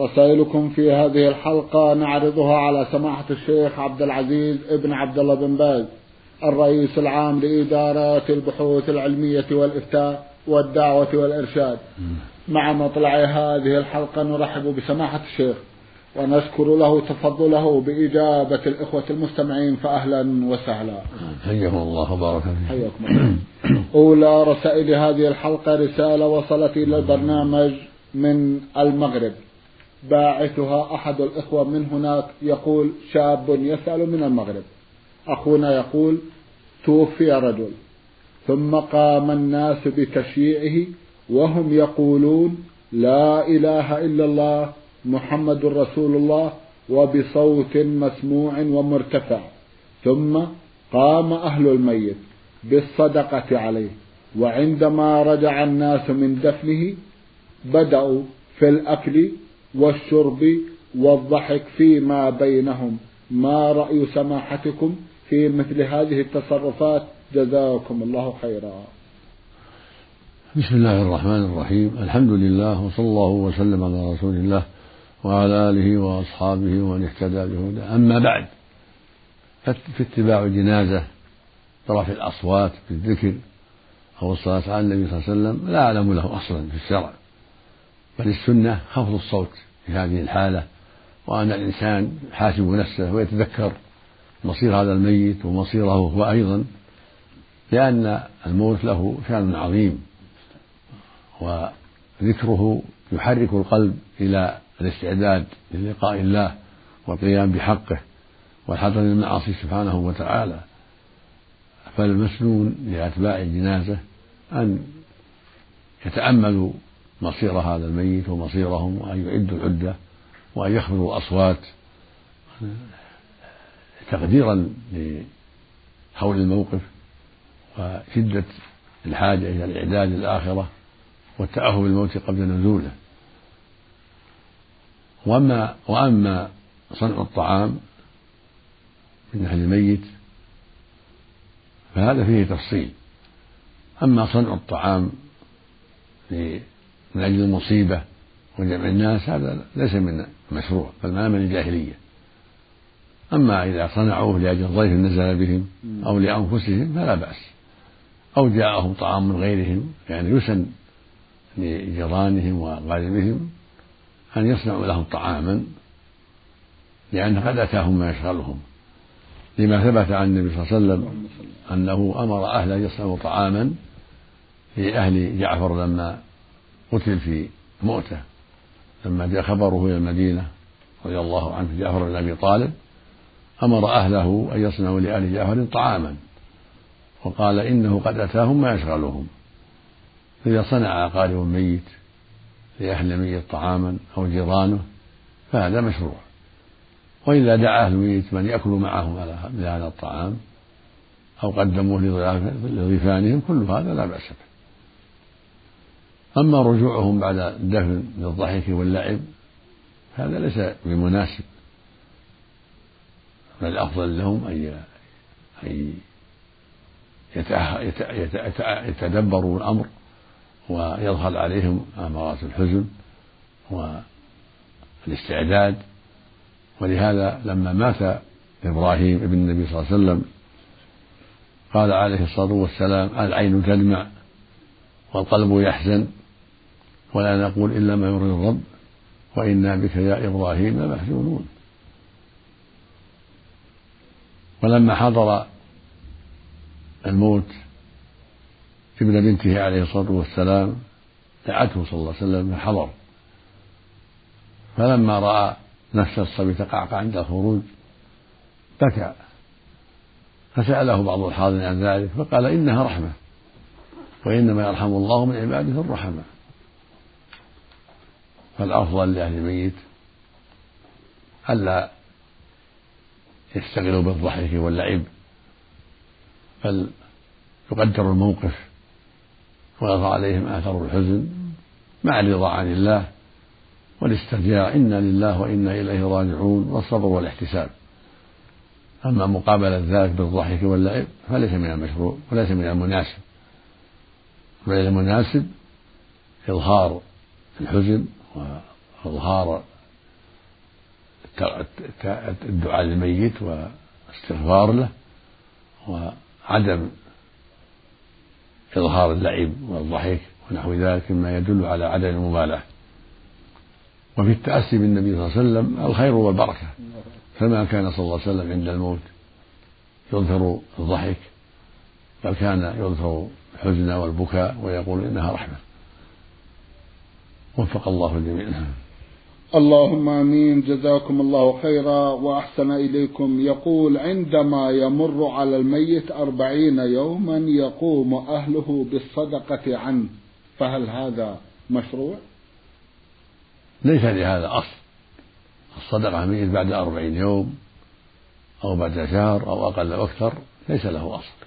رسائلكم في هذه الحلقة نعرضها على سماحة الشيخ عبد العزيز ابن عبد الله بن باز الرئيس العام لإدارة البحوث العلمية والإفتاء والدعوة والإرشاد. مع مطلع هذه الحلقة نرحب بسماحة الشيخ ونشكر له تفضله بإجابة الإخوة المستمعين فأهلا وسهلا. حياكم الله وبارك حياكم الله. أولى رسائل هذه الحلقة رسالة وصلت إلى البرنامج من المغرب. باعثها أحد الإخوة من هناك يقول شاب يسأل من المغرب. أخونا يقول توفي رجل. ثم قام الناس بتشييعه وهم يقولون لا إله إلا الله محمد رسول الله وبصوت مسموع ومرتفع. ثم قام أهل الميت بالصدقة عليه. وعندما رجع الناس من دفنه بدأوا في الأكل والشرب والضحك فيما بينهم. ما رأي سماحتكم في مثل هذه التصرفات؟ جزاكم الله خيرا. بسم الله الرحمن الرحيم. الحمد لله وصلى الله وسلم على رسول الله وعلى آله وأصحابه ومن اهتدى بهداه. أما بعد في اتباع الجنازة برفع الأصوات بالذكر أو الصلاة على النبي صلى الله عليه وسلم لا أعلم له أصلا في الشرع بل السنة خفض الصوت. في هذه الحالة وأن الإنسان حاسب نفسه ويتذكر مصير هذا الميت ومصيره هو أيضا لأن الموت له شأن عظيم وذكره يحرك القلب إلى الاستعداد للقاء الله والقيام بحقه والحذر من المعاصي سبحانه وتعالى. فالمسنون لأتباع الجنازة أن يتأملوا مصير هذا الميت ومصيرهم وأن يعدوا العدة وأن يخفضوا الأصوات. تقديرا لحول الموقف وشدة الحاجة إلى الإعداد للآخرة والتأهب بالموت قبل نزوله. وأما وأما صنع الطعام من أهل الميت فهذا فيه تفصيل. أما صنع الطعام من أجل المصيبة وجمع الناس هذا ليس من المشروع بل من عمل الجاهلية. أما إذا صنعوه لأجل ضيف نزل بهم أو لأنفسهم فلا بأس. أو جاءهم طعام من غيرهم يعني يسن لجيرانهم وأقاربهم أن يصنعوا لهم طعاما لأن قد أتاهم ما يشغلهم. لما ثبت عن النبي صلى الله عليه وسلم أنه أمر أهله يصنعوا طعاما لأهل جعفر لما قتل في مؤتة لما جاء خبره إلى المدينة رضي الله عنه جعفر بن أبي طالب أمر أهله أن يصنعوا لآل جعفر طعاما. وقال إنه قد أتاهم ما يشغلهم. فإذا صنع أقارب ميت لأهل الميت طعاما أو جيرانه فهذا مشروع. وإذا دعا أهل الميت من يأكل معهم على هذا الطعام أو قدموه لضيفانهم كل هذا لا بأس به. أما رجوعهم بعد الدفن للضحك واللعب هذا ليس بمناسب. بل الأفضل لهم أن أن يتدبروا الأمر ويظهر عليهم أمارات الحزن والاستعداد. ولهذا لما مات إبراهيم ابن النبي صلى الله عليه وسلم قال عليه الصلاة والسلام العين تدمع والقلب يحزن. ولا نقول إلا ما يرضي الرب وإنا بك يا إبراهيم لمحزونون ولما حضر الموت ابن بنته عليه الصلاة والسلام دعته صلى الله عليه وسلم فحضر فلما رأى نفس الصبي تقعقع عند الخروج بكى. فسأله بعض الحاضرين عن ذلك فقال إنها رحمة وإنما يرحم الله من عباده الرحمة. فالأفضل لأهل الميت ألا يشتغلوا بالضحك واللعب بل يقدر الموقف ويظهر عليهم آثار الحزن مع الرضا عن الله والاسترجاع إنا لله وإنا إليه راجعون والصبر والاحتساب. أما مقابلة ذلك بالضحك واللعب فليس من المشروع وليس من المناسب. بل المناسب إظهار الحزن وإظهار الدعاء للميت واستغفار له وعدم إظهار اللعب والضحك ونحو ذلك مما يدل على عدم المبالاة. وفي التأسي بالنبي صلى الله عليه وسلم الخير والبركة. فما كان صلى الله عليه وسلم عند الموت يظهر الضحك بل كان يظهر الحزن والبكاء ويقول إنها رحمة. وفق الله الجميع. اللهم آمين. جزاكم الله خيرا وأحسن إليكم. يقول عندما يمر على الميت أربعين يوما يقوم أهله بالصدقة عنه. فهل هذا مشروع؟ ليس لهذا أصل. الصدقة الميت بعد أربعين يوم أو بعد شهر أو أقل أو أكثر ليس له أصل.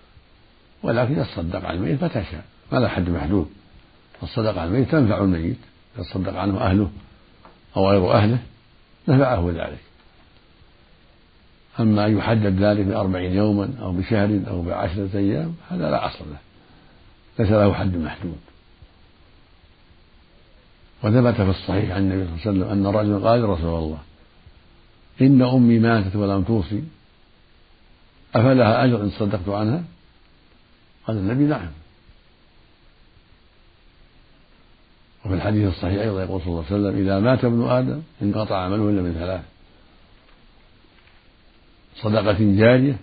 ولكن يتصدق عن الميت متى شاء. ما له حد محدود. الصدقة عن الميت تنفع الميت. يتصدق عنه أهله أو غير أهله نفعه ذلك. أما أن يحدد ذلك بأربعين يوما أو بشهر أو بعشرة أيام هذا لا أصل له. ليس له حد محدود. وثبت في الصحيح عن النبي صلى الله عليه وسلم أن رجلا قال رسول الله إن أمي ماتت ولم توصي أفلها أجر إن صدقت عنها؟ قال النبي نعم. وفي الحديث الصحيح أيضا يقول صلى الله عليه وسلم إذا مات ابن آدم انقطع عمله إلا من ثلاث. صدقة جارية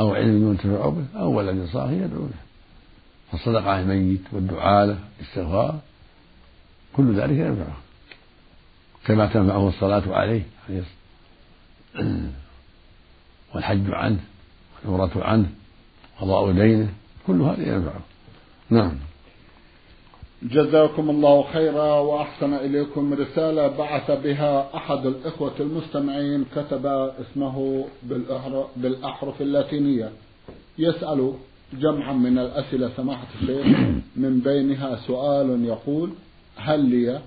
أو علم ينتفع به أو ولد صالح يدعو له فالصدقة على الميت والدعاء له الاستغفار كل ذلك ينفعه. كما تنفعه الصلاة عليه والحج عنه والعمرة عنه قضاء دينه كل هذا ينفعه. نعم. جزاكم الله خيرا وأحسن إليكم رسالة بعث بها أحد الإخوة المستمعين كتب اسمه بالأحرف اللاتينية. يسأل جمعا من الأسئلة سماحة الشيخ من بينها سؤال يقول هل لي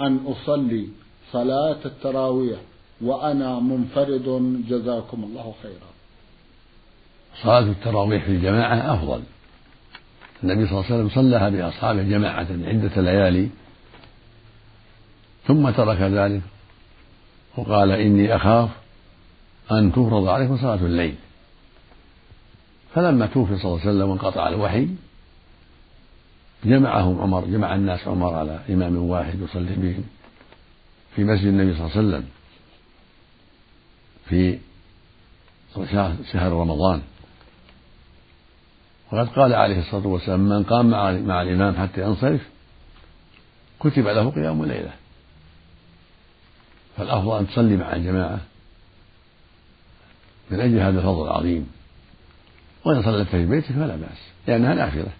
أن أصلي صلاة التراويح وأنا منفرد؟ جزاكم الله خيرا. صلاة التراويح في الجماعة أفضل. النبي صلى الله عليه وسلم صلىها بأصحابه جماعة عدة ليالي ثم ترك ذلك وقال إني أخاف أن تفرض عليكم صلاة الليل. فلما توفي صلى الله عليه وسلم وانقطع الوحي جمعهم عمر جمع الناس عمر على إمام واحد يصلي بهم في مسجد النبي صلى الله عليه وسلم في شهر رمضان. وقد قال عليه الصلاة والسلام من قام مع, الإمام حتى ينصرف كتب له قيام ليلة. فالأفضل أن تصلي مع الجماعة من أجل هذا الفضل العظيم. وإن صليت في بيتك فلا بأس لأنها نافلة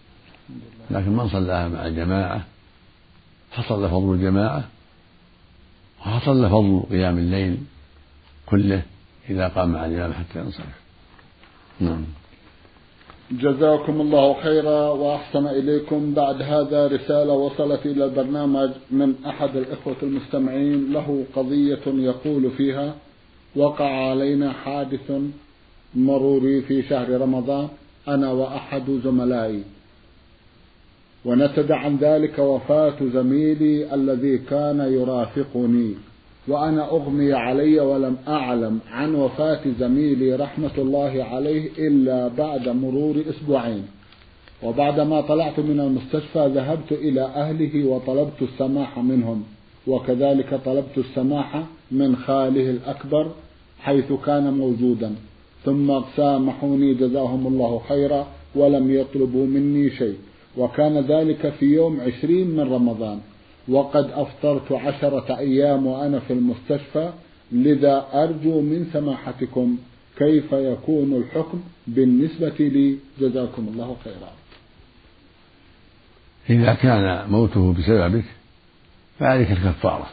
لكن من صلاها مع الجماعة حصل له فضل الجماعة وحصل له فضل قيام الليل كله إذا قام مع الإمام حتى ينصرف. نعم. جزاكم الله خيرا وأحسن إليكم. بعد هذا رسالة وصلت إلى البرنامج من أحد الإخوة المستمعين. له قضية يقول فيها وقع علينا حادث مروري في شهر رمضان أنا وأحد زملائي. ونتج عن ذلك وفاة زميلي الذي كان يرافقني. وأنا أغمي علي ولم أعلم عن وفاة زميلي رحمة الله عليه إلا بعد مرور أسبوعين. وبعدما طلعت من المستشفى ذهبت إلى أهله وطلبت السماح منهم وكذلك طلبت السماح من خاله الأكبر حيث كان موجودا. ثم سامحوني جزاهم الله خيرا ولم يطلبوا مني شيء. وكان ذلك في يوم عشرين من رمضان. وقد أفطرت عشرة أيام وأنا في المستشفى لذا أرجو من سماحتكم كيف يكون الحكم بالنسبة لي. جزاكم الله خيرا. إذا كان موته بسببك فعليك الكفارة.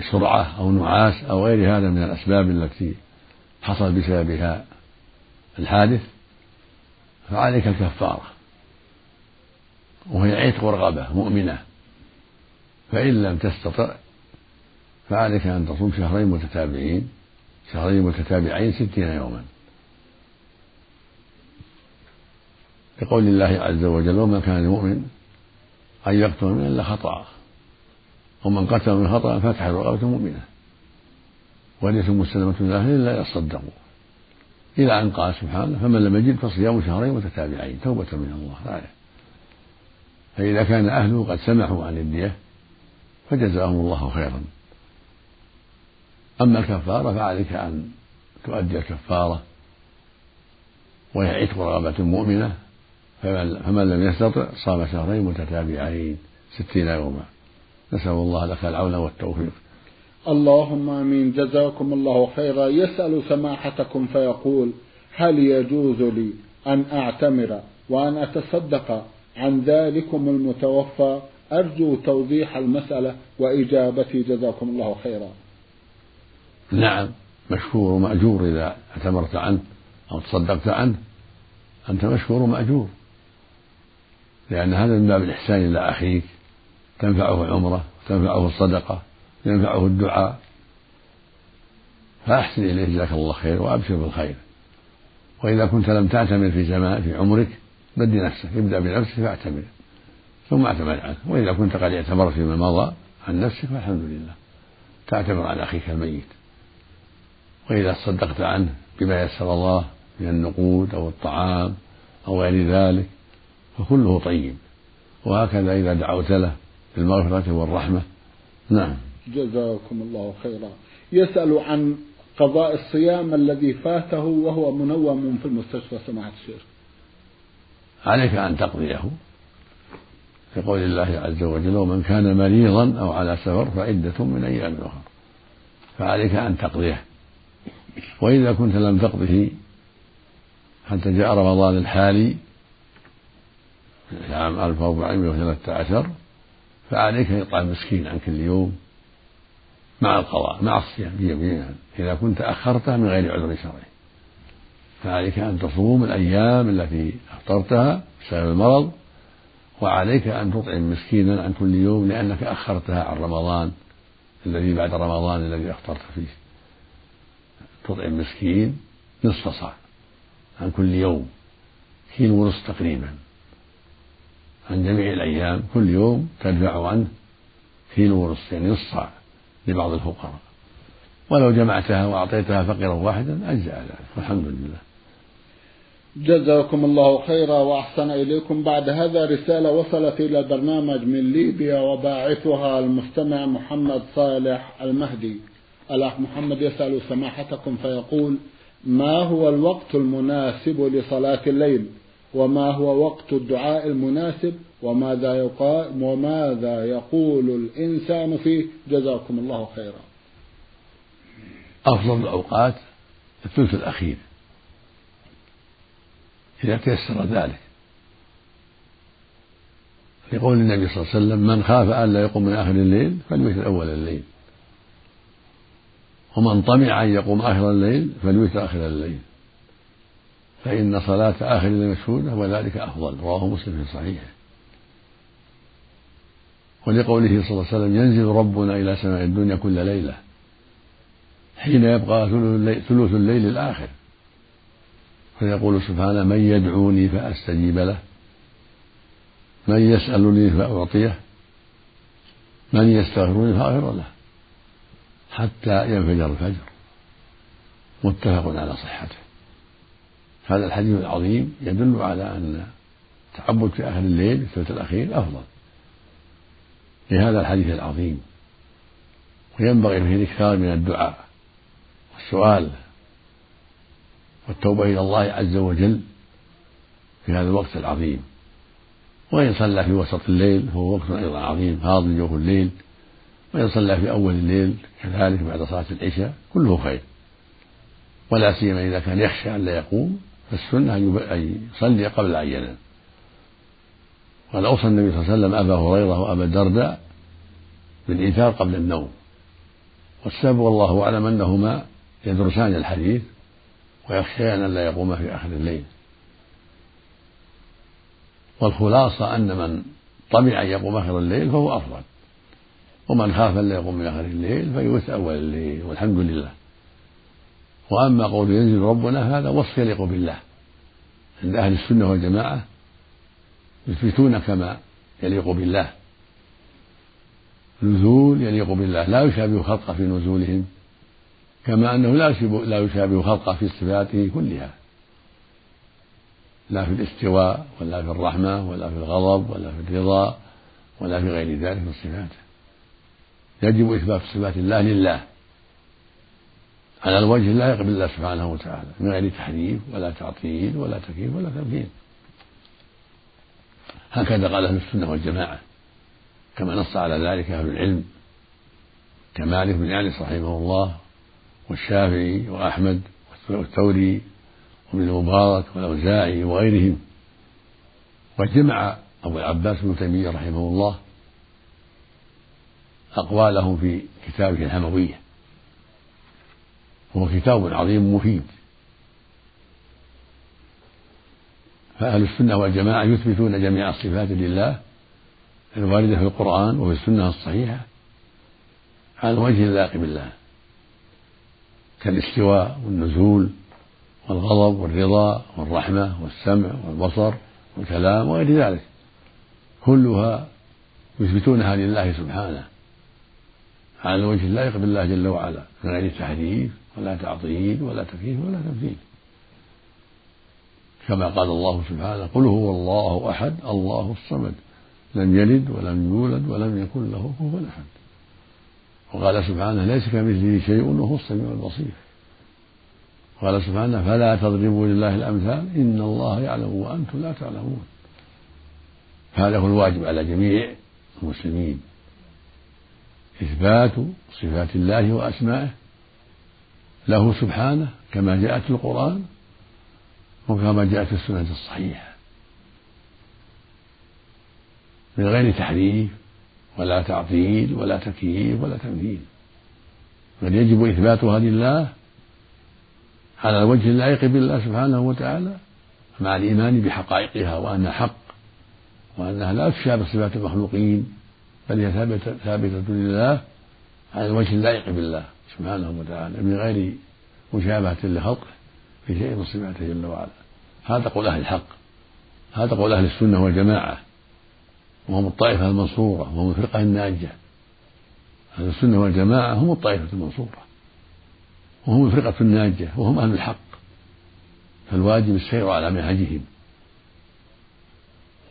بسرعة أو نعاس أو غير هذا من الأسباب التي حصل بسببها الحادث فعليك الكفارة. وهي عتق رغبة مؤمنة. فإن لم تستطع فعليك أن تصوم شهرين متتابعين شهرين متتابعين ستين يوما. لقول الله عز وجل وما كان المؤمن أن يقتل من إلا خطأ ومن قتل من خطأ فتح رقبة مؤمنة وليس مسلمة من أهل إلا يصدقوا. إلى أن قال سبحانه فمن لم يجد فصيام شهرين متتابعين توبة من الله. آية فإذا كان أهله قد سمحوا عن الدية فجزاهم الله خيرا. أما الكفارة فعليك أن تؤدي الكفارة وهي عتق رغبة مؤمنة فمن لم يستطع صام شهرين متتابعين ستين يوما. نسأل الله لك العون والتوفيق. اللهم آمين. جزاكم الله خيرا. يسأل سماحتكم فيقول هل يجوز لي أن أعتمر وأن أتصدق عن ذلكم المتوفى. أرجو توضيح المسألة وإجابتي. جزاكم الله خيرا. نعم مشكور ومأجور إذا اعتمرت عنه أو تصدقت عنه. أنت مشكور ومأجور. لأن هذا من باب الإحسان إلى أخيك. تنفعه العمرة تنفعه الصدقة ينفعه الدعاء. فأحسن إليه جزاك الله خير وأبشر بالخير. وإذا كنت لم تعتمر في زمان في عمرك بدي نفسك ابدأ بنفسك فاعتمر ثم اعتمر عنه. وإذا كنت قد اعتمرت فيما مضى عن نفسك فالحمد لله. تعتمر عن أخيك الميت. وإذا تصدقت عنه بما يسر الله من النقود أو الطعام أو غير ذلك فكله طيب. وهكذا إذا دعوت له بالمغفرة والرحمة. نعم. جزاكم الله خيرا. يسأل عن قضاء الصيام الذي فاته وهو منوم في المستشفى سماحة الشيخ. عليك أن تقضيه. كقول الله عز وجل ومن كان مريضا أو على سفر فعدة من أيام أخرى. فعليك أن تقضيه. وإذا كنت لم تقضه حتى جاء رمضان الحالي عام 1413 فعليك إطعام مسكين عن كل يوم مع القضاء مع الصيام جميعا إذا كنت أخرته من غير عذر شرعي. فعليك أن تصوم الأيام التي أفطرتها بسبب المرض وعليك أن تطعم مسكينا عن كل يوم لأنك أخرتها عن رمضان الذي بعد رمضان الذي أفطرت فيه. تطعم مسكين نصف صاع عن كل يوم كيلو ونصف تقريبا. عن جميع الأيام كل يوم تدفع عنه كيلو ونصف يعني نصف صاع لبعض الفقراء. ولو جمعتها وأعطيتها فقيرا واحدا أجزأ ذلك والحمد لله. جزاكم الله خيرا وأحسن إليكم. بعد هذا رسالة وصلت إلى البرنامج من ليبيا وباعثها المستمع محمد صالح المهدي. الأخ محمد يسأل سماحتكم فيقول ما هو الوقت المناسب لصلاة الليل؟ وما هو وقت الدعاء المناسب؟ وماذا يقال وماذا يقول الإنسان فيه؟ جزاكم الله خيرا. أفضل الأوقات الثلث الأخير. إذا تيسر ذلك. لقول النبي صلى الله عليه وسلم من خاف أن لا يقوم من آخر الليل فليوتر أول الليل. ومن طمع أن يقوم آخر الليل فليوتر آخر الليل. فإن صلاة آخر الليل مشهودة وذلك أفضل. رواه مسلم في صحيحه. ولقوله صلى الله عليه وسلم ينزل ربنا إلى سماء الدنيا كل ليلة حين يبقى ثلث الليل الآخر. فيقول سبحانه من يدعوني فأستجيب له من يسألني فأعطيه من يستغفرني فأغفر له حتى ينفجر الفجر. متفق على صحته. هذا الحديث العظيم يدل على أن التعبد في آخر الليل في الثلث الأخير أفضل. لهذا الحديث العظيم. وينبغي فيه الإكثار من الدعاء. والسؤال والتوبة إلى الله عز وجل في هذا الوقت العظيم. وإن صلى في وسط الليل فهو وقت أيضا عظيم فاضل جوف الليل. وإن صلى في أول الليل كذلك بعد صلاة العشاء كله خير. ولا سيما إذا كان يخشى أن لا يقوم فالسنة أن يصلي قبل أن ينام. قد أوصى النبي صلى الله عليه وسلم أبا هريرة وأبا الدرداء بالإيثار قبل النوم. والسبب والله أعلم أنهما يدرسان الحديث ويخشيان أن لا يقوم في آخر الليل. والخلاصة أن من طمع أن يقوم آخر الليل فهو أفضل. ومن خاف أن لا يقوم من آخر الليل فيوث أول الليل والحمد لله. وأما قول ينزل ربنا هذا وصف يليق بالله. عند أهل السنة والجماعة يثبتون كما يليق بالله. نزول يليق بالله. لا يشابه خلقه في نزولهم. كما أنه لا لا يشابه خلقه في صفاته كلها. لا في الاستواء ولا في الرحمة ولا في الغضب ولا في الرضا ولا في غير ذلك من صفاته يجب إثبات صفات الله لله. على الوجه اللائق بالله سبحانه وتعالى من غير تحريف ولا تعطيل ولا تكييف ولا تمثيل هكذا قال أهل السنة والجماعة. كما نص على ذلك أهل العلم. كمالك بن أنس رحمه الله والشافعي وأحمد والثوري وابن المبارك والأوزاعي وغيرهم. وجمع أبو العباس بن تيمية رحمه الله أقوالهم في كتابه الحموية. وهو كتاب عظيم مفيد. فأهل السنة والجماعة يثبتون جميع الصفات لله الواردة في القرآن وفي السنة الصحيحة على الوجه اللائق بالله. كالاستواء والنزول والغضب والرضا والرحمة والسمع والبصر والكلام وغير ذلك. كلها يثبتونها لله سبحانه. على الوجه اللائق بالله جل وعلا من غير تحريف ولا تعطيل ولا تكييف ولا تمثيل كما قال الله سبحانه قل هو الله أحد الله الصمد. لم يلد ولم يولد ولم يكن له كفوا أحد. وقال سبحانه ليس كمثله شيء وهو السميع البصير. قال سبحانه فلا تضربوا لله الأمثال إن الله يعلم وأنتم لا تعلمون. هذا هو الواجب على جميع المسلمين. إثبات صفات الله وأسمائه له سبحانه كما جاءت في القرآن وكما جاءت في السنة الصحيحة. من غير تحريف ولا تعطيل ولا تكييف ولا تمثيل بل يجب إثباتها لله على الوجه اللائق بالله سبحانه وتعالى مع الإيمان بحقائقها وأنها حق وأنها لا تشابه صفات المخلوقين بل هي ثابتة, ثابتة لله على الوجه اللائق بالله سبحانه وتعالى من غير مشابهة لخلقه في شيء من صفاته جل وعلا. هذا قول أهل الحق هذا قول أهل السنة والجماعة. وهم الطائفة المنصورة وهم الفرقة الناجية. أهل السنة والجماعة هم الطائفة المنصورة. وهم الفرقة الناجية وهم أهل الحق. فالواجب السير على منهجهم.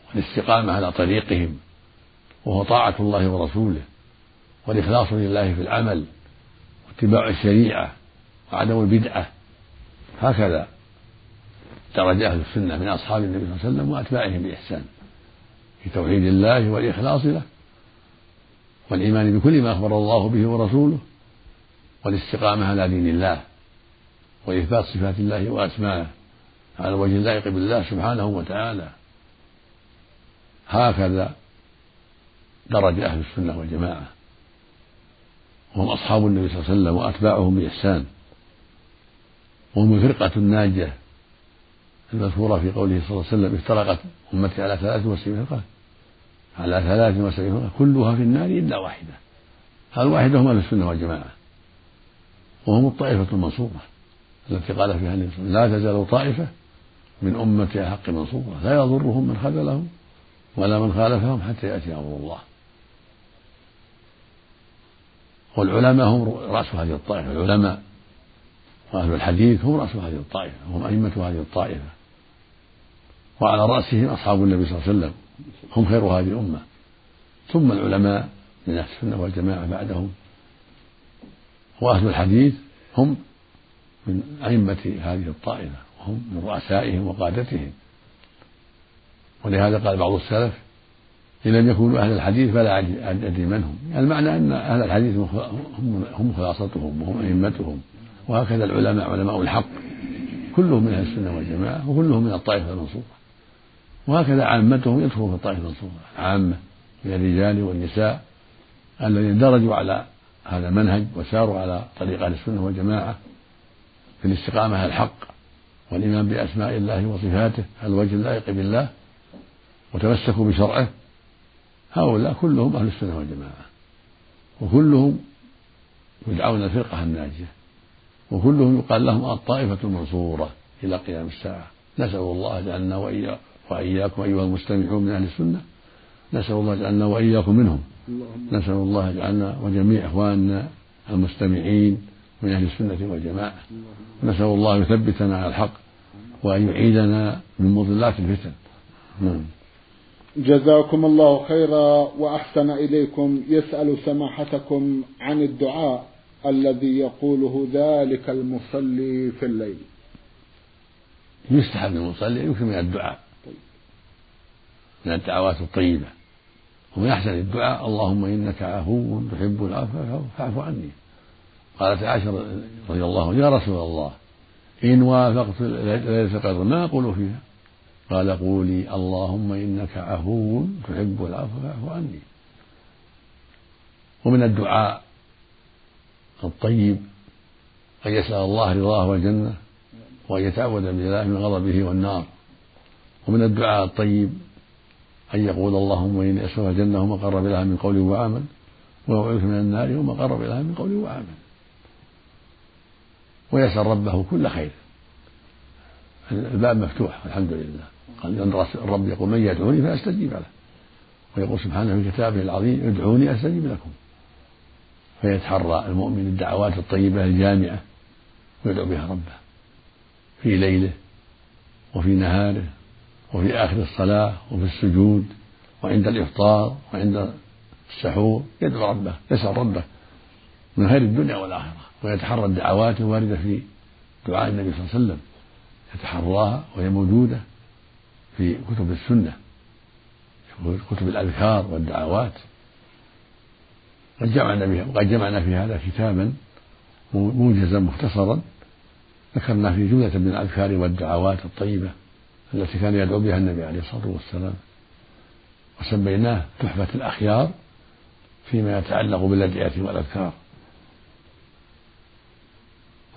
والاستقامة على طريقهم. وهو طاعة الله ورسوله. والإخلاص لله في العمل. واتباع الشريعة. وعدم البدعة. هكذا درج أهل السنة من أصحاب النبي صلى الله عليه وسلم وأتباعهم بإحسان. في توحيد الله والإخلاص له والإيمان بكل ما أخبر الله به ورسوله والاستقامة على دين الله وإثبات صفات الله وأسمائه على الوجه اللائق بالله سبحانه وتعالى. هكذا درج أهل السنة والجماعة. وهم أصحاب النبي صلى الله عليه وسلم وأتباعهم بإحسان. وهم الفرقة الناجية المذكورة في قوله صلى الله عليه وسلم افترقت أمتي على ثلاث وسبعين فرقة. على ثلاث وسبعين كلها في النار إلا واحدة. الواحدة هم أهل السنة والجماعة. وهم الطائفة المنصورة التي قال فيها النبي لا تزال طائفة من أمتي حق منصورة لا يضرهم من خذلهم ولا من خالفهم حتى يأتي أمر الله. والعلماء هم رأس هذه الطائفة العلماء وأهل الحديث هم رأس هذه الطائفة هم أئمة هذه الطائفة. وعلى رأسهم أصحاب النبي صلى الله عليه وسلم. هم خير هذه الأمة. ثم العلماء من أهل السنة والجماعة بعدهم. وأهل الحديث هم من أئمة هذه الطائفة وهم من رؤسائهم وقادتهم. ولهذا قال بعض السلف إن لم يكونوا أهل الحديث فلا أدري من هم. المعنى أن أهل الحديث هم خلاصتهم وهم أئمتهم. وهكذا العلماء علماء الحق. كلهم من أهل السنة والجماعة وكلهم من الطائفة المنصورة وهكذا عامتهم يدخلون في الطائفة المنصورة عامة من الرجال والنساء الذين درجوا على هذا المنهج وساروا على طريق أهل السنة والجماعة في الاستقامة على الحق والإيمان بأسماء الله وصفاته على الوجه اللائق بالله؟ وتمسكوا بشرعه؟ هؤلاء كلهم أهل السنة والجماعة. وكلهم يدعون الفرقة الناجية. وكلهم يقال لهم الطائفة المنصورة إلى قيام الساعة. نسأل الله جعلنا وإياكم أيها المستمعون من أهل السنة نسأل الله جعلنا وإياكم منهم. نسأل الله جعلنا وجميع إخواننا المستمعين من أهل السنة والجماعة. نسأل الله يثبتنا على الحق وأن يعيدنا من مضلات الفتن. نعم. جزاكم الله خيرا وأحسن إليكم. يسأل سماحتكم عن الدعاء الذي يقوله ذلك المصلي في الليل. يستحب للمصلي يكثر من الدعاء. من الدعوات الطيبة. ومن أحسن الدعاء اللهم إنك عفو تحب العفو فاعف عني. قالت عائشة رضي الله يا رسول الله إن وافقت ليلة القدر ما أقول فيها؟ قال قولي اللهم إنك عفو تحب العفو فاعف عني. ومن الدعاء الطيب أن يسأل الله رضاه والجنة وأن يتعوذ بالله من غضبه والنار. ومن الدعاء الطيب أن يقول اللهم إني أسألك الجنة وما قرب لها من قول وعمل وأعوذ من النار وما قرب لها من قول وعمل ويسأل ربه كل خير. الباب مفتوح الحمد لله. قال الرب يقول من يدعوني فأستجيب له. ويقول سبحانه في كتابه العظيم ادعوني أستجيب لكم. فيتحرى المؤمن الدعوات الطيبة الجامعة ويدعو بها ربه في ليله وفي نهاره وفي آخر الصلاة وفي السجود وعند الإفطار وعند السحور يدعو ربه يسأل ربه من خير الدنيا والآخرة ويتحرى الدعوات الواردة في دعاء النبي صلى الله عليه وسلم. يتحراها وهي موجودة في كتب السنة كتب الأذكار والدعوات. قد جمعنا بها وقد جمعنا في هذا كتابا موجزا مختصرا ذكرنا فيه جملة من الأذكار والدعوات الطيبة. التي كان يدعو بها النبي عليه الصلاة والسلام. وسميناه تحفة الأخيار فيما يتعلق بالأدعية والأذكار.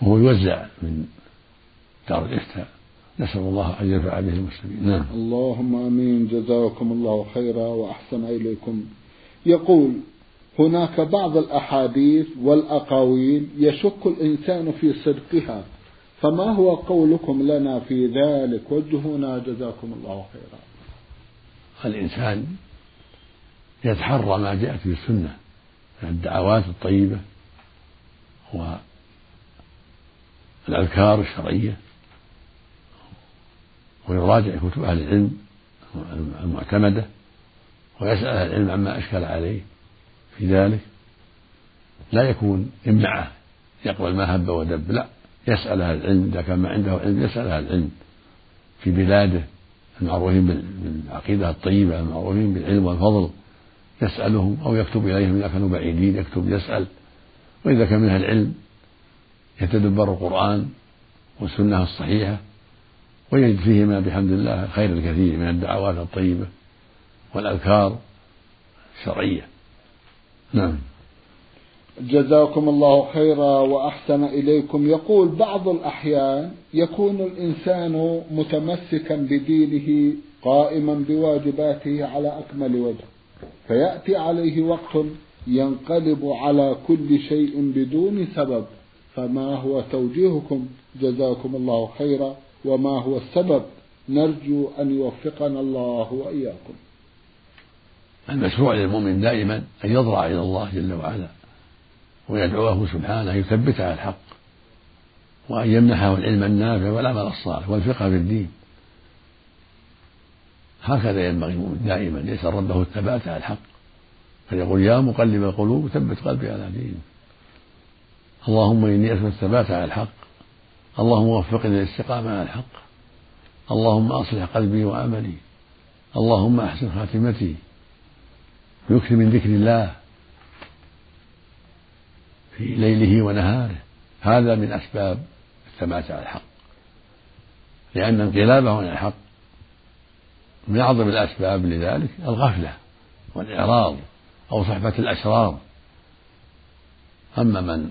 وهو يوزع من دار الإفتاء. نسأل الله أن ينفع به المسلمين. نعم. اللهم آمين. جزاكم الله خيرا وأحسن إليكم. يقول هناك بعض الأحاديث والأقاويل يشك الإنسان في صدقها. فما هو قولكم لنا في ذلك؟ وجهونا جزاكم الله خيرا. الإنسان يتحرى ما جاءت في السنة من الدعوات الطيبة والأذكار الشرعية ويراجع كتب أهل العلم المعتمدة ويسأل أهل العلم عما أشكل عليه في ذلك. لا يكون إمعة يقبل ما هب ودب لا. يسأل أهل العلم إذا كان ما عنده علم يسأل أهل العلم. في بلاده المعروفين بالعقيدة الطيبة المعروفين بالعلم والفضل يسألهم أو يكتب إليهم إذا كانوا بعيدين يكتب يسأل. وإذا كان من أهل العلم يتدبر القرآن والسنة الصحيحة ويجد فيهما بحمد الله الخير الكثير من الدعوات الطيبة والأذكار الشرعية. نعم. جزاكم الله خيرا وأحسن إليكم. يقول بعض الأحيان يكون الإنسان متمسكا بدينه قائما بواجباته على أكمل وجه فيأتي عليه وقت ينقلب على كل شيء بدون سبب فما هو توجيهكم؟ جزاكم الله خيرا. وما هو السبب؟ نرجو أن يوفقنا الله وإياكم. المشروع للمؤمن دائما أن يضرع إلى الله جل وعلا. ويدعوه سبحانه يثبته على الحق وأن يمنحه العلم النافع والعمل الصالح والفقه في الدين. هكذا ينبغي المؤمن دائما يسأل ربه الثبات على الحق. فيقول يا مقلب القلوب ثبت قلبي على دينك. اللهم إني أسأل الثبات على الحق. اللهم وفقني للاستقامة على الحق. اللهم أصلح قلبي وعملي. اللهم أحسن خاتمتي. يكثر من ذكر الله. في ليله ونهاره. هذا من أسباب الثبات على الحق. لأن انقلابه عن الحق من أعظم الأسباب لذلك الغفلة والإعراض أو صحبة الأشرار. أما من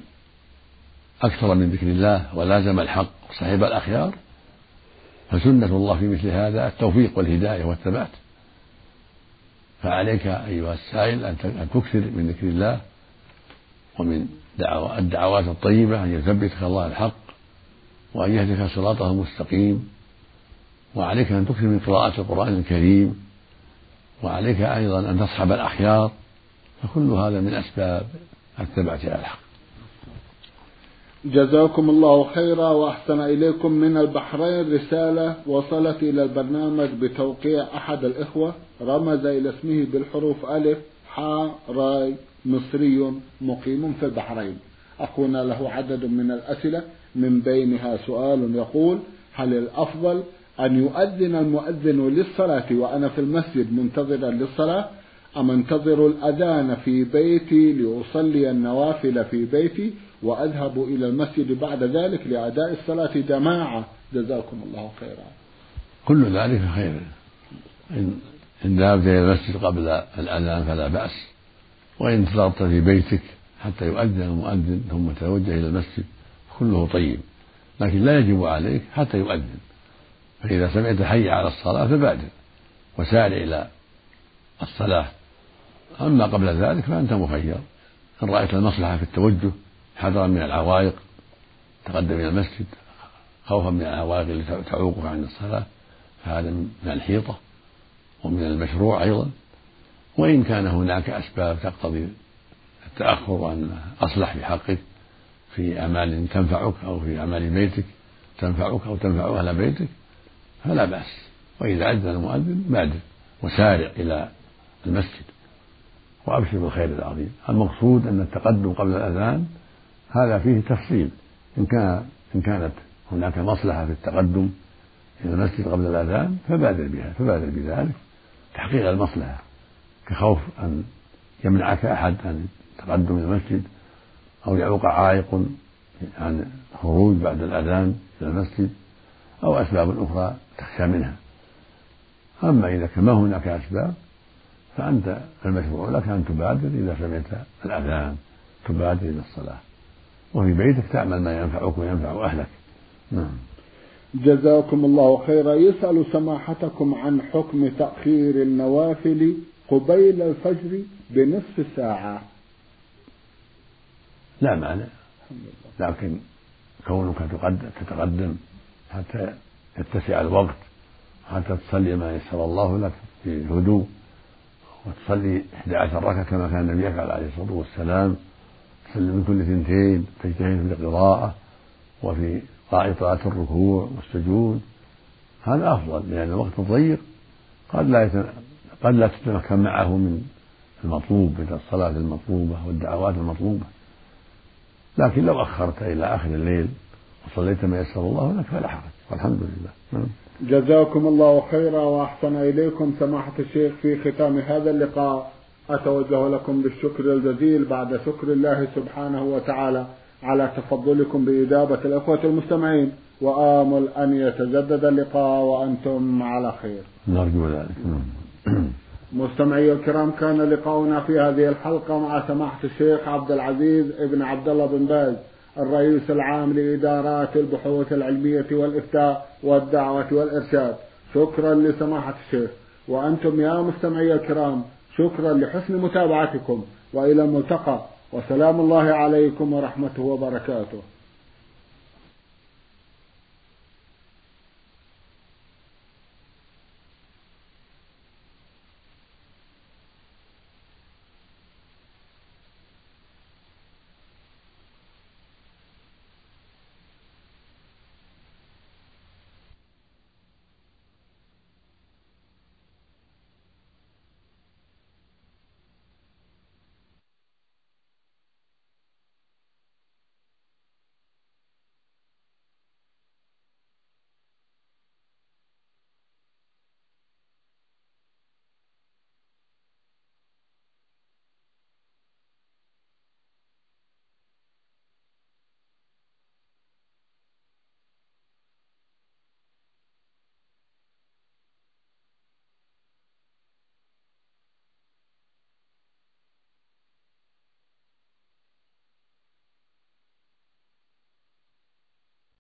أكثر من ذكر الله ولازم الحق وصحب الأخيار فسنة الله في مثل هذا التوفيق والهداية والثبات. فعليك أيها السائل أن تكثر من ذكر الله ومن الدعوات الطيبة أن يثبتك الله الحق وأن يهدك صراطه المستقيم وعليك أن تكثر من قراءة القرآن الكريم وعليك أيضا أن تصحب الأخيار فكل هذا من أسباب الثبات على الحق. جزاكم الله خيرا وأحسن إليكم من البحرين رسالة وصلت إلى البرنامج بتوقيع أحد الإخوة رمز إلى اسمه بالحروف ألف حاء راي مصري مقيم في البحرين. أخونا له عدد من الأسئلة من بينها سؤال يقول هل الأفضل أن يؤذن المؤذن للصلاة وأنا في المسجد منتظرا للصلاة أم أنتظر الأذان في بيتي لأصلي النوافل في بيتي وأذهب إلى المسجد بعد ذلك لأداء الصلاة؟ جماعة جزاكم الله خيرا. كل ذلك خير. إن, إن ذهبت إلى المسجد قبل الأذان فلا بأس. وإن انتظرت في بيتك حتى يؤذن المؤذن ثم تتوجه إلى المسجد كله طيب لكن لا يجب عليك حتى يؤذن فإذا سمعت حي على الصلاة فبادر وسارع إلى الصلاة. أما قبل ذلك فأنت مخير إن رأيت المصلحة في التوجه حذرا من العوائق تقدم إلى المسجد خوفا من العوائق التي تعوقك عن الصلاة فهذا من الحيطة ومن المشروع أيضا. وإن كان هناك أسباب تقتضي التأخر وأن أصلح في حقك في أعمال تنفعك أو في أعمال بيتك تنفعك أو تنفع أهل بيتك فلا بأس. وإذا أذن المؤذن بادر وسارع إلى المسجد. وأبشر بالخير العظيم. المقصود أن التقدم قبل الأذان هذا فيه تفصيل. إن كان إن كانت هناك مصلحة في التقدم إلى المسجد قبل الأذان فبادر بها فبادر بذلك تحقيق المصلحة. كخوف أن يمنعك أحد عن التقدم إلى المسجد أو يعوق عائق عن الخروج بعد الأذان إلى المسجد أو أسباب أخرى تخشى منها. أما إذا كان ما هناك أسباب فأنت المشروع لك أن تبادر إذا سمعت الأذان تبادر إلى الصلاة. وفي بيتك تعمل ما ينفعك وينفع أهلك. نعم. جزاكم الله خيرا. يسأل سماحتكم عن حكم تأخير النوافل قبيل الفجر بنصف ساعة. لا مانع. لكن كونك تتقدم حتى يتسع الوقت حتى تصلي ما يسر الله لك في هدوء وتصلي 11 ركعة كما كان النبي يفعل عليه الصلاة والسلام تصلي من كل اثنتين تجتهد في القراءة وفي قائطات الركوع والسجود. هذا أفضل لأن الوقت ضيق قد لا قد لا تتمكن معه من المطلوب من الصلاة المطلوبة والدعوات المطلوبة. لكن لو أخرت إلى آخر الليل وصليت ما يسر الله لك فلا حرج. والحمد لله. نعم. جزاكم الله خيرا وأحسن إليكم سماحة الشيخ في ختام هذا اللقاء. أتوجه لكم بالشكر الجزيل بعد شكر الله سبحانه وتعالى على تفضلكم بإجابة الإخوة المستمعين. وآمل أن يتجدد اللقاء وأنتم على خير. نرجو ذلك. نعم. مستمعي الكرام كان لقاؤنا في هذه الحلقة مع سماحة الشيخ عبد العزيز ابن عبد الله بن باز الرئيس العام لإدارات البحوث العلمية والإفتاء والدعوة والإرشاد. شكرا لسماحة الشيخ. وأنتم يا مستمعي الكرام شكرا لحسن متابعتكم. وإلى الملتقى. وسلام الله عليكم ورحمته وبركاته.